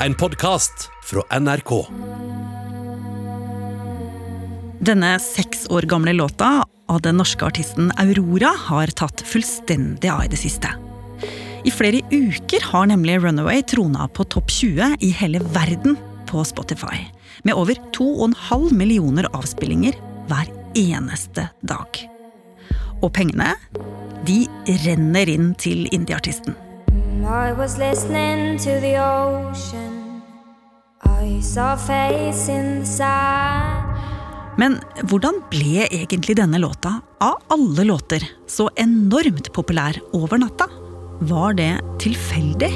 en podkast fra NRK. Denne seks år gamle låta av den norske artisten Aurora har tatt fullstendig av i det siste. I flere uker har nemlig Runaway trona på topp 20 i hele verden på Spotify. Med over 2,5 millioner avspillinger hver eneste dag. Og pengene, de renner inn til indieartisten. I was listening to the ocean. I saw face in the sand. Men hvordan ble egentlig denne låta, av alle låter, så enormt populær over natta? Var det tilfeldig?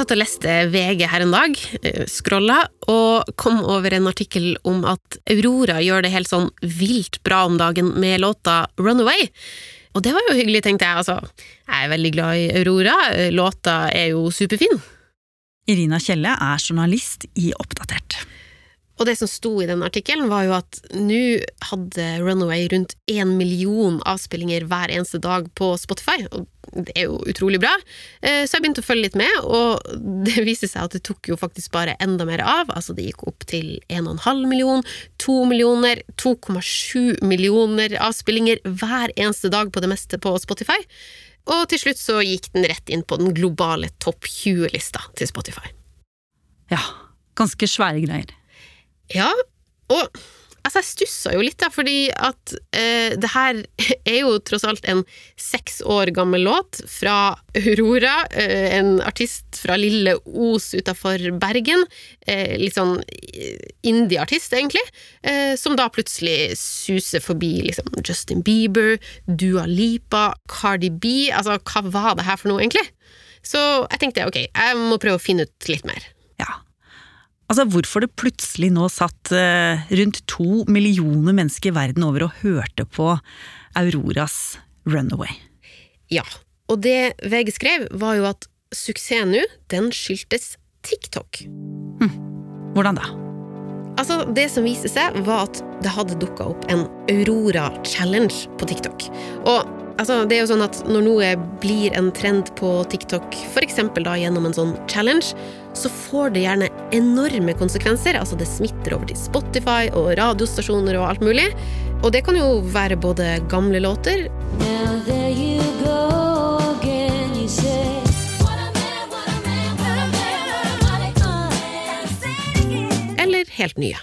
Satt og leste VG her en dag, eh, scrolla, og kom over en artikkel om at Aurora gjør det helt sånn vilt bra om dagen med låta Runaway. Og det var jo hyggelig, tenkte jeg. Altså, jeg er veldig glad i Aurora, låta er jo superfin. Irina Kjelle er journalist i Oppdatert. Og det som sto i den artikkelen, var jo at nå hadde Runaway rundt én million avspillinger hver eneste dag på Spotify, og det er jo utrolig bra. Eh, Så jeg begynte å følge litt med, og det viste seg at det tok jo faktisk bare enda mer av. Altså det gikk opp til 1,5 million, 2 millioner, 2,7 millioner avspillinger hver eneste dag på det meste på Spotify. Og til slutt så gikk den rett inn på den globale topp 20-lista til Spotify. Ja, ganske svære greier. Ja, og altså jeg stussa jo litt, da, fordi at eh, det her er jo tross alt en seks år gammel låt fra Aurora, eh, en artist fra lille Os utafor Bergen. Eh, litt sånn eh, indie-artist, egentlig, eh, som da plutselig suser forbi liksom Justin Bieber, Dua Lipa, Cardi B. Altså, hva var det her for noe, egentlig? Så jeg tenkte ok, jeg må prøve å finne ut litt mer. Altså Hvorfor det plutselig nå satt eh, rundt to millioner mennesker verden over og hørte på Auroras Runaway. Ja, og det VG skrev, var jo at suksessen nå, den skyldtes TikTok. Hvordan da? Altså, Det som viste seg, var at det hadde dukka opp en Aurora Challenge på TikTok. Og altså, det er jo sånn at når noe blir en trend på TikTok, f.eks. gjennom en sånn challenge, så får det gjerne enorme konsekvenser. Altså, det smitter over til Spotify og radiostasjoner og alt mulig. Og det kan jo være både gamle låter Now is nye.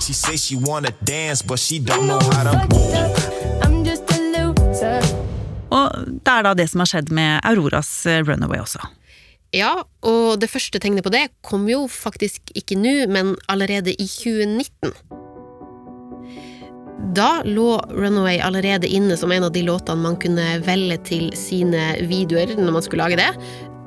She say she wanna dance, but she don't know how to move. I'm just a loser. Og det er da det som har skjedd med Auroras eh, Runaway også. Ja, og det første tegnet på det kom jo faktisk ikke nå, men allerede i 2019. Da lå Runaway allerede inne som en av de låtene man kunne velge til sine videoer når man skulle lage det.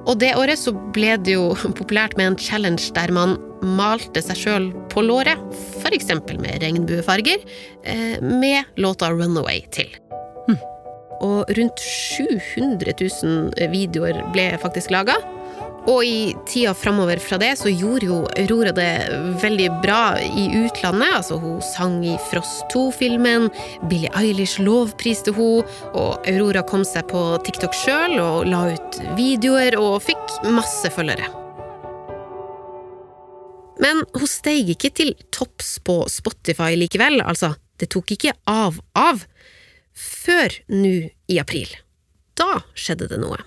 Og det året så ble det jo populært med en challenge der man malte seg sjøl på låret, f.eks. med regnbuefarger, eh, med låta Runaway til. Og rundt 700 000 videoer ble faktisk laga. Og i tida framover fra det så gjorde jo Aurora det veldig bra i utlandet. Altså Hun sang i Frost 2-filmen, Billie Eilish lovpriste hun, og Aurora kom seg på TikTok sjøl og la ut videoer og fikk masse følgere. Men hun steig ikke til topps på Spotify likevel, altså. Det tok ikke av av. Før nå i april. Da skjedde det noe.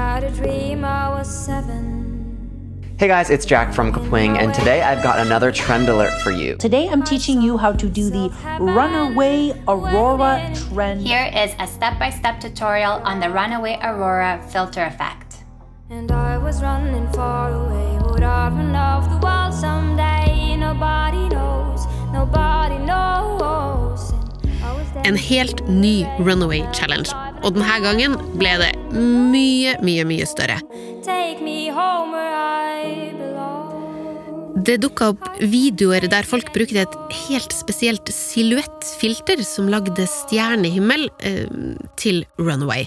I had a dream I was seven. Hey guys, it's Jack from Kapwing, and today I've got another trend alert for you. Today I'm teaching you how to do the runaway aurora trend. Here is a step-by-step tutorial on the Runaway Aurora filter effect. And I was running far away. Would I run off the wall someday? Nobody knows. Nobody knows. And I was. En helt ny Runaway Challenge. Og denne gangen ble det mye, mye, mye større. Det dukka opp videoer der folk brukte et helt spesielt silhuettfilter som lagde stjernehimmel eh, til Runaway.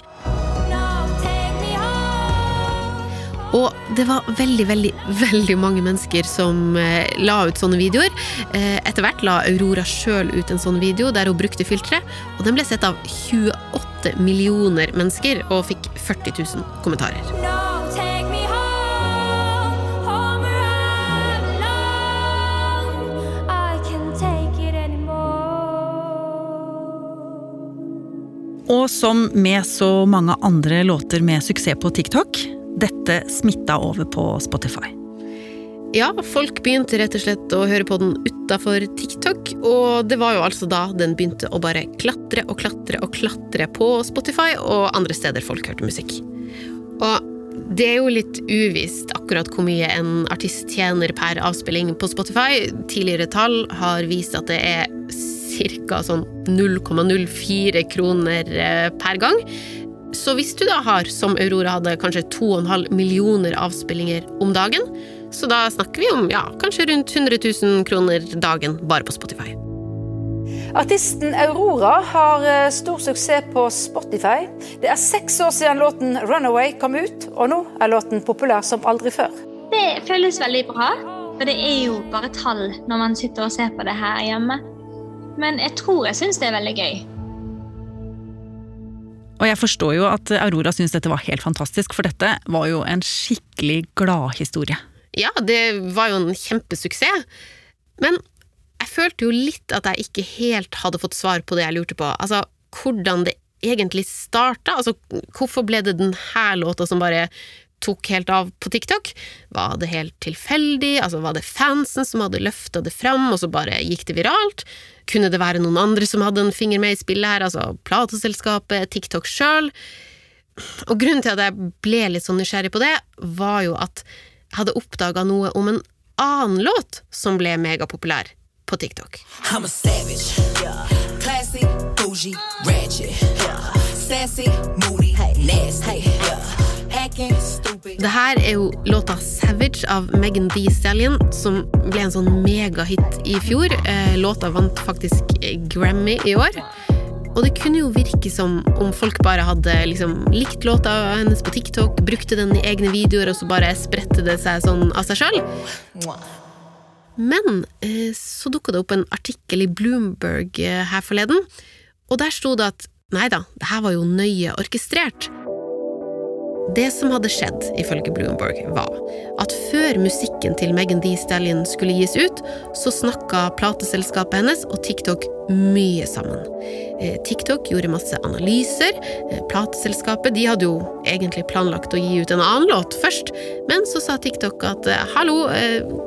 Og det var veldig, veldig, veldig mange mennesker som eh, la ut sånne videoer. Eh, etter hvert la Aurora sjøl ut en sånn video der hun brukte filtre, og den ble sett av 28 millioner mennesker og fikk 40 000 kommentarer. Og som med så mange andre låter med suksess på TikTok, dette smitta over på Spotify. Ja, folk begynte rett og slett å høre på den utafor TikTok, og det var jo altså da den begynte å bare klatre og klatre og klatre på Spotify og andre steder folk hørte musikk. Og det er jo litt uvisst akkurat hvor mye en artist tjener per avspilling på Spotify. Tidligere tall har vist at det er ca. sånn 0,04 kroner eh, per gang. Så hvis du da har, som Aurora hadde, kanskje 2,5 millioner avspillinger om dagen, så da snakker vi om ja, kanskje rundt 100 000 kroner dagen bare på Spotify. Artisten Aurora har eh, stor suksess på Spotify. Det er seks år siden låten 'Runaway' kom ut, og nå er låten populær som aldri før. Det føles veldig bra, for det er jo bare tall når man sitter og ser på det her hjemme. Men jeg tror jeg syns det er veldig gøy. Og jeg forstår jo at Aurora syns dette var helt fantastisk, for dette var jo en skikkelig gladhistorie. Ja, det var jo en kjempesuksess. Men jeg følte jo litt at jeg ikke helt hadde fått svar på det jeg lurte på. Altså, hvordan det egentlig starta. Altså, hvorfor ble det denne låta som bare tok helt av på TikTok? Var det helt tilfeldig? Altså, var det fansen som hadde løfta det fram, og så bare gikk det viralt? Kunne det være noen andre som hadde en finger med i spillet her, altså plateselskapet, TikTok sjøl? Og grunnen til at jeg ble litt sånn nysgjerrig på det, var jo at jeg hadde oppdaga noe om en annen låt som ble megapopulær på TikTok. I'm a savage. Classy, bougie, ratchet. Sassy, moody, nasty. Stupid. Det her er jo låta 'Savage' av Megan Thee Stallion, som ble en sånn megahit i fjor. Eh, Låta vant faktisk Grammy i år. Og det kunne jo virke som om folk bare hadde liksom likt låta hennes på TikTok, brukte den i egne videoer, og så bare spredte det seg sånn av seg sjøl. Men eh, så dukka det opp en artikkel i Bloomberg eh, her forleden, og der sto det at nei da, det her var jo nøye orkestrert. Det som hadde skjedd, ifølge Bloomberg, var at før musikken til Megan Thee Stallion skulle gis ut, så snakka plateselskapet hennes og TikTok mye sammen. Eh, TikTok gjorde masse analyser. Eh, Plateselskapet de hadde jo egentlig planlagt å gi ut en annen låt først, men så sa TikTok at eh, hallo,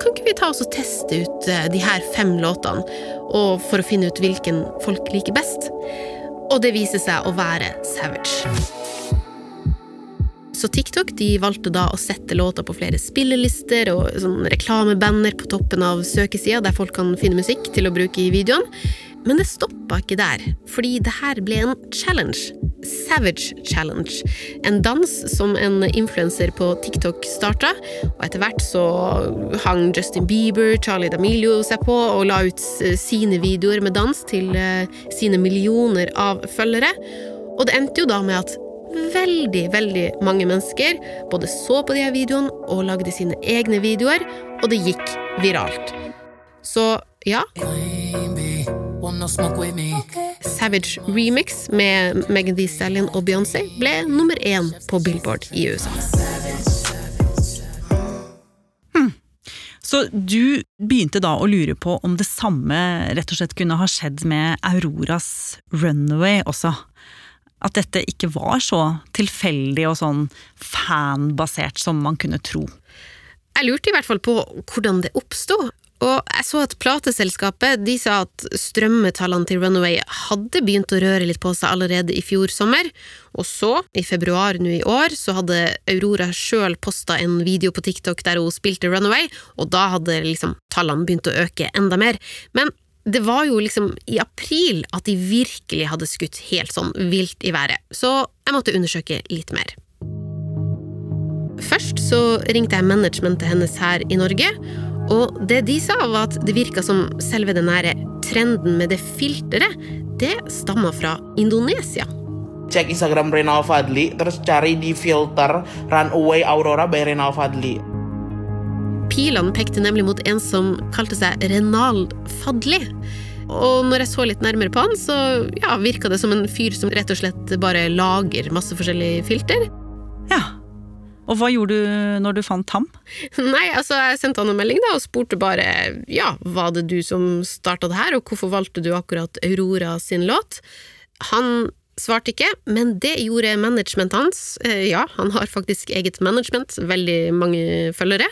kan ikke vi ta oss og teste ut de her fem låtene, og for å finne ut hvilken folk liker best? Og det viser seg å være Savage. Så TikTok de valgte da å sette låta på flere spillelister og sånn reklamebanner på toppen av søkesida der folk kan finne musikk til å bruke i videoen. Men det stoppa ikke der, fordi det her ble en challenge. Savage Challenge. En dans som en influenser på TikTok starta, og etter hvert så hang Justin Bieber, Charlie D'Amelio seg på og la ut sine videoer med dans til eh, sine millioner av følgere. Og det endte jo da med at veldig, veldig mange mennesker både så på de her videoene og lagde sine egne videoer, og det gikk viralt. Så ja Savage Remix med Megan Thee Stallion og Beyoncé ble nummer én på Billboard i USA. Så du begynte da å lure på om det samme rett og slett kunne ha skjedd med Auroras Runaway også? At dette ikke var så tilfeldig og sånn fanbasert som man kunne tro? Jeg lurte i hvert fall på hvordan det oppsto. Og jeg så at plateselskapet de sa at strømmetallene til Runaway hadde begynt å røre litt på seg allerede i fjor sommer. Og så, i februar nå i år, så hadde Aurora sjøl posta en video på TikTok der hun spilte Runaway, og da hadde liksom tallene begynt å øke enda mer. Men det var jo liksom i april at de virkelig hadde skutt helt sånn vilt i været, så jeg måtte undersøke litt mer. Først så ringte jeg managementet hennes her i Norge, Og det de sa, var at det virka som selve den nære trenden med det filteret, det stammer fra Indonesia. Cek Instagram Renal Fadli, terus cari di filter Runaway Aurora by Renal Fadli. Pilene pekte nemlig mot en som kalte seg Renald Fadli. Og når jeg så litt nærmere på han, så ja, virka det som en fyr som rett og slett bare lager masse forskjellige filter. Ja. Og hva gjorde du når du fant ham? Nei, altså, jeg sendte han en melding da, og spurte bare ja, var det du som starta det her, og hvorfor valgte du akkurat Aurora sin låt? Han svarte ikke, men det gjorde managementet hans. Eh, Ja, han har faktisk eget management, veldig mange følgere.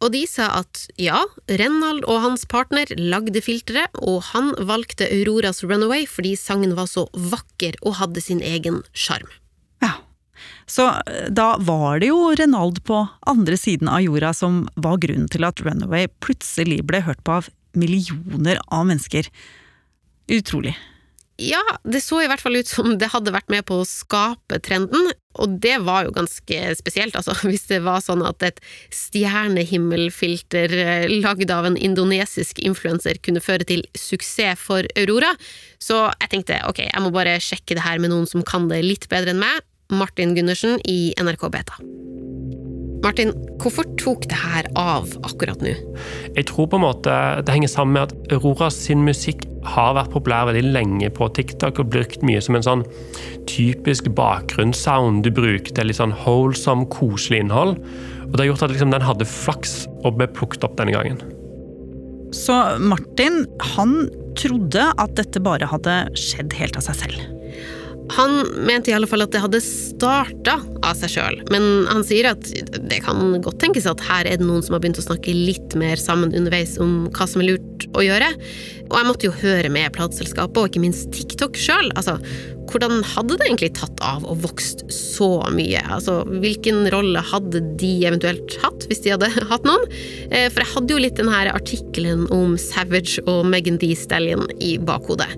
Og de sa at ja, Renald og hans partner lagde filteret, og han valgte Auroras Runaway fordi sangen var så vakker og hadde sin egen sjarm. Så eh, da var det jo Renald på andre siden av jorda som var grunnen til at Runaway plutselig ble hørt på av millioner av mennesker. Utrolig. Ja, det så i hvert fall ut som det hadde vært med på å skape trenden, og det var jo ganske spesielt, altså, hvis det var sånn at et stjernehimmelfilter eh, lagd av en indonesisk influenser kunne føre til suksess for Aurora. Så jeg tenkte ok, jeg må bare sjekke det her med noen som kan det litt bedre enn meg, Martin Gundersen i NRK Beta. Martin, hvorfor tok det her av akkurat nå? Jeg tror på en måte det henger sammen med at Aurora sin musikk har vært populær veldig lenge på TikTok og brukt mye som en sånn typisk bakgrunnssound du bruker til litt sånn wholesome, koselig innhold. Og det har gjort at liksom den hadde flaks og ble plukket opp denne gangen. Så Martin, han trodde at dette bare hadde skjedd helt av seg selv. Han mente i alle fall at det hadde starta av seg sjøl, men han sier at det kan godt tenkes at her er det noen som har begynt å snakke litt mer sammen underveis om hva som er lurt å gjøre. Og jeg måtte jo høre med plateselskapet, og ikke minst TikTok sjøl. Altså, hvordan hadde det egentlig tatt av og vokst så mye? Altså, hvilken rolle hadde de eventuelt hatt, hvis de hadde hatt noen? Eh, For jeg hadde jo litt den her artikkelen om Savage og Megan Thee Stallion i bakhodet.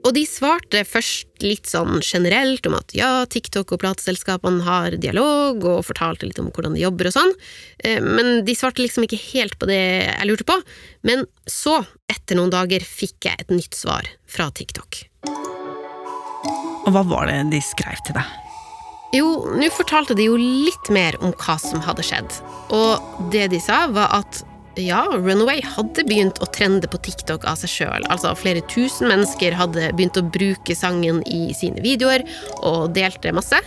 Og de svarte først litt sånn generelt om at ja, TikTok og plateselskapene har dialog, og fortalte litt om hvordan de jobber og sånn, Eh, men de svarte liksom ikke helt på det jeg lurte på. Men så, etter noen dager, fikk jeg et nytt svar fra TikTok. Og hva var det de skrev til deg? Jo, nå fortalte de jo litt mer om hva som hadde skjedd. Og det de sa, var at ja, Runaway hadde begynt å trende på TikTok av seg sjøl. Altså flere tusen mennesker hadde begynt å bruke sangen i sine videoer og delte masse.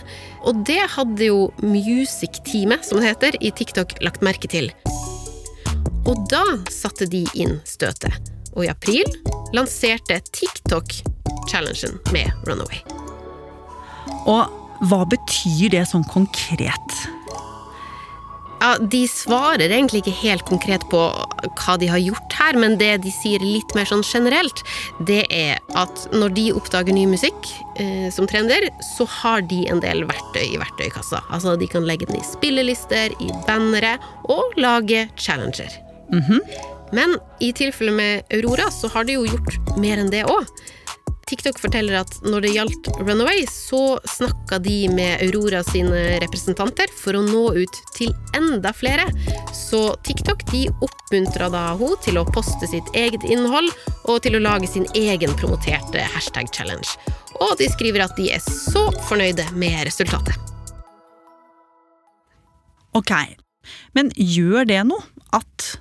Og det hadde jo Music-teamet, som det heter, i TikTok lagt merke til. Og da satte de inn støtet. Og i april lanserte TikTok-challengen med Runaway. Og hva betyr det sånn konkret? Ja, De svarer egentlig ikke helt konkret på hva de har gjort her, men det de sier litt mer sånn generelt, det er at når de oppdager ny musikk eh, som trender, så har de en del verktøy i verktøykassa. Altså De kan legge den i spillelister, i bannere og lage challenger. Men i tilfelle med Aurora så har de jo gjort mer enn det òg. TikTok forteller at når det gjaldt Runaway, så snakka de med Aurora sine representanter for å nå ut til enda flere. Så TikTok de oppmuntra da hun til å poste sitt eget innhold og til å lage sin egen promoterte hashtag-challenge. Og de skriver at de er så fornøyde med resultatet. Ok, men gjør det noe at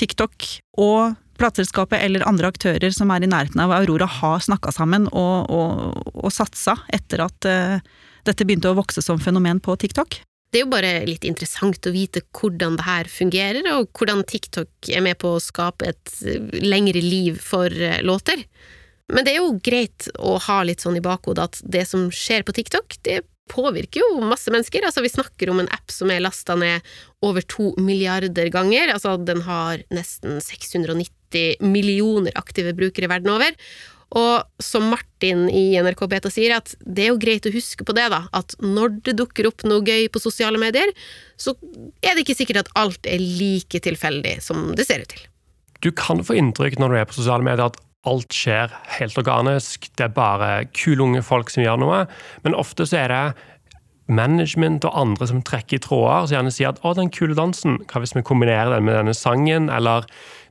TikTok og plateselskapet eller andre aktører som er i nærheten av Aurora har snakka sammen og, og, og satsa etter at uh, dette begynte å vokse som fenomen på TikTok? Det er jo bare litt interessant å vite hvordan det her fungerer, og hvordan TikTok er med på å skape et eh, lengre liv for eh, låter. Men det er jo greit å ha litt sånn i bakhodet at det som skjer på TikTok, det påvirker jo masse mennesker. Altså, vi snakker om en app som er lasta ned over to milliarder ganger. Altså, den har nesten 690 millioner aktive brukere verden over. Og som Martin i NRK Beta sier, at det er jo greit å huske på det, da. At når det dukker opp noe gøy på sosiale medier, så er det ikke sikkert at alt er like tilfeldig som det ser ut til. Du kan få inntrykk når du er på sosiale medier at alt skjer helt organisk, det er bare kule unge folk som gjør noe, men ofte så er det management og andre som trekker i tråder, som gjerne sier at å, den kule dansen, hva hvis vi kombinerer den med denne sangen? Eller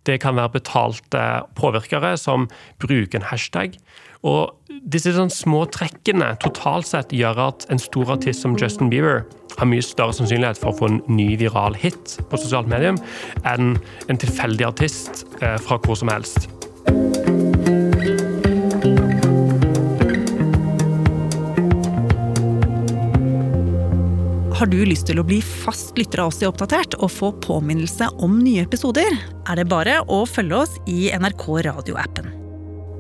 det kan være betalte påvirkere som bruker en hashtag. Og disse sånn små trekkene totalt sett gjør at en stor artist som Justin Bieber har mye større sannsynlighet for å få en ny viral hit på sosialt medium enn en tilfeldig artist eh, fra hvor som helst. Har du lyst til å bli fast lytter av oss i Oppdatert og få påminnelse om nye episoder, er det bare å følge oss i NRK radioappen.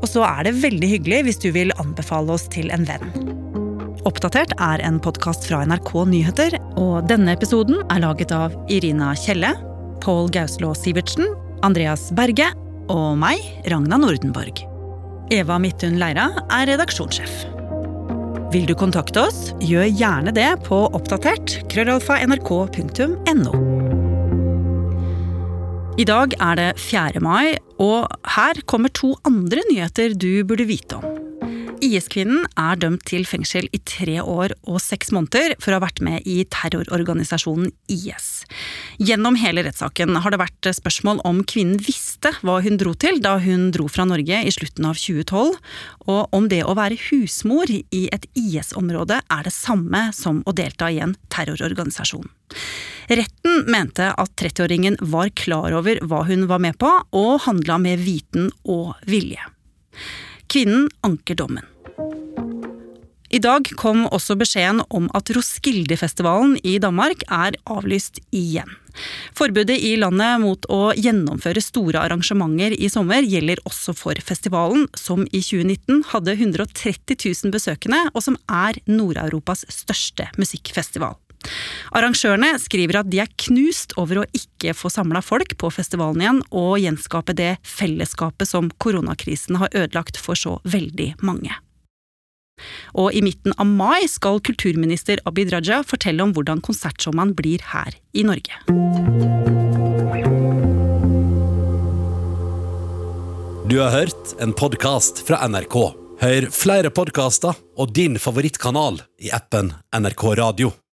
Og så er det veldig hyggelig hvis du vil anbefale oss til en venn. Oppdatert er en podkast fra NRK Nyheter, og denne episoden er laget av Irina Kjelle, Pål Gauslå Sivertsen, Andreas Berge og meg, Ragna Nordenborg. Eva Midthun Leira er redaksjonssjef. Vil du kontakte oss, gjør gjerne det på oppdatert krøllalfa nrk.no. I dag er det 4. mai, og her kommer to andre nyheter du burde vite om. IS-kvinnen er dømt til fengsel i tre år og seks måneder for å ha vært med i terrororganisasjonen IS. Gjennom hele rettssaken har det vært spørsmål om kvinnen visste hva hun dro til da hun dro fra Norge i slutten av 2012, og om det å være husmor i et IS-område er det samme som å delta i en terrororganisasjon. Retten mente at 30-åringen var klar over hva hun var med på, og handla med viten og vilje. Kvinnen anker dommen. I dag kom også beskjeden om at Roskildefestivalen i Danmark er avlyst igjen. Forbudet i landet mot å gjennomføre store arrangementer i sommer gjelder også for festivalen, som i 2019 hadde 130 000 besøkende, og som er Nord-Europas største musikkfestival. Arrangørene skriver at de er knust over å ikke få samla folk på festivalen igjen, og gjenskape det fellesskapet som koronakrisen har ødelagt for så veldig mange. Og i midten av mai skal kulturminister Abid Raja fortelle om hvordan konsertsommeren blir her i Norge. Du har hørt en podkast fra NRK. Hør flere podkaster og din favorittkanal i appen NRK Radio.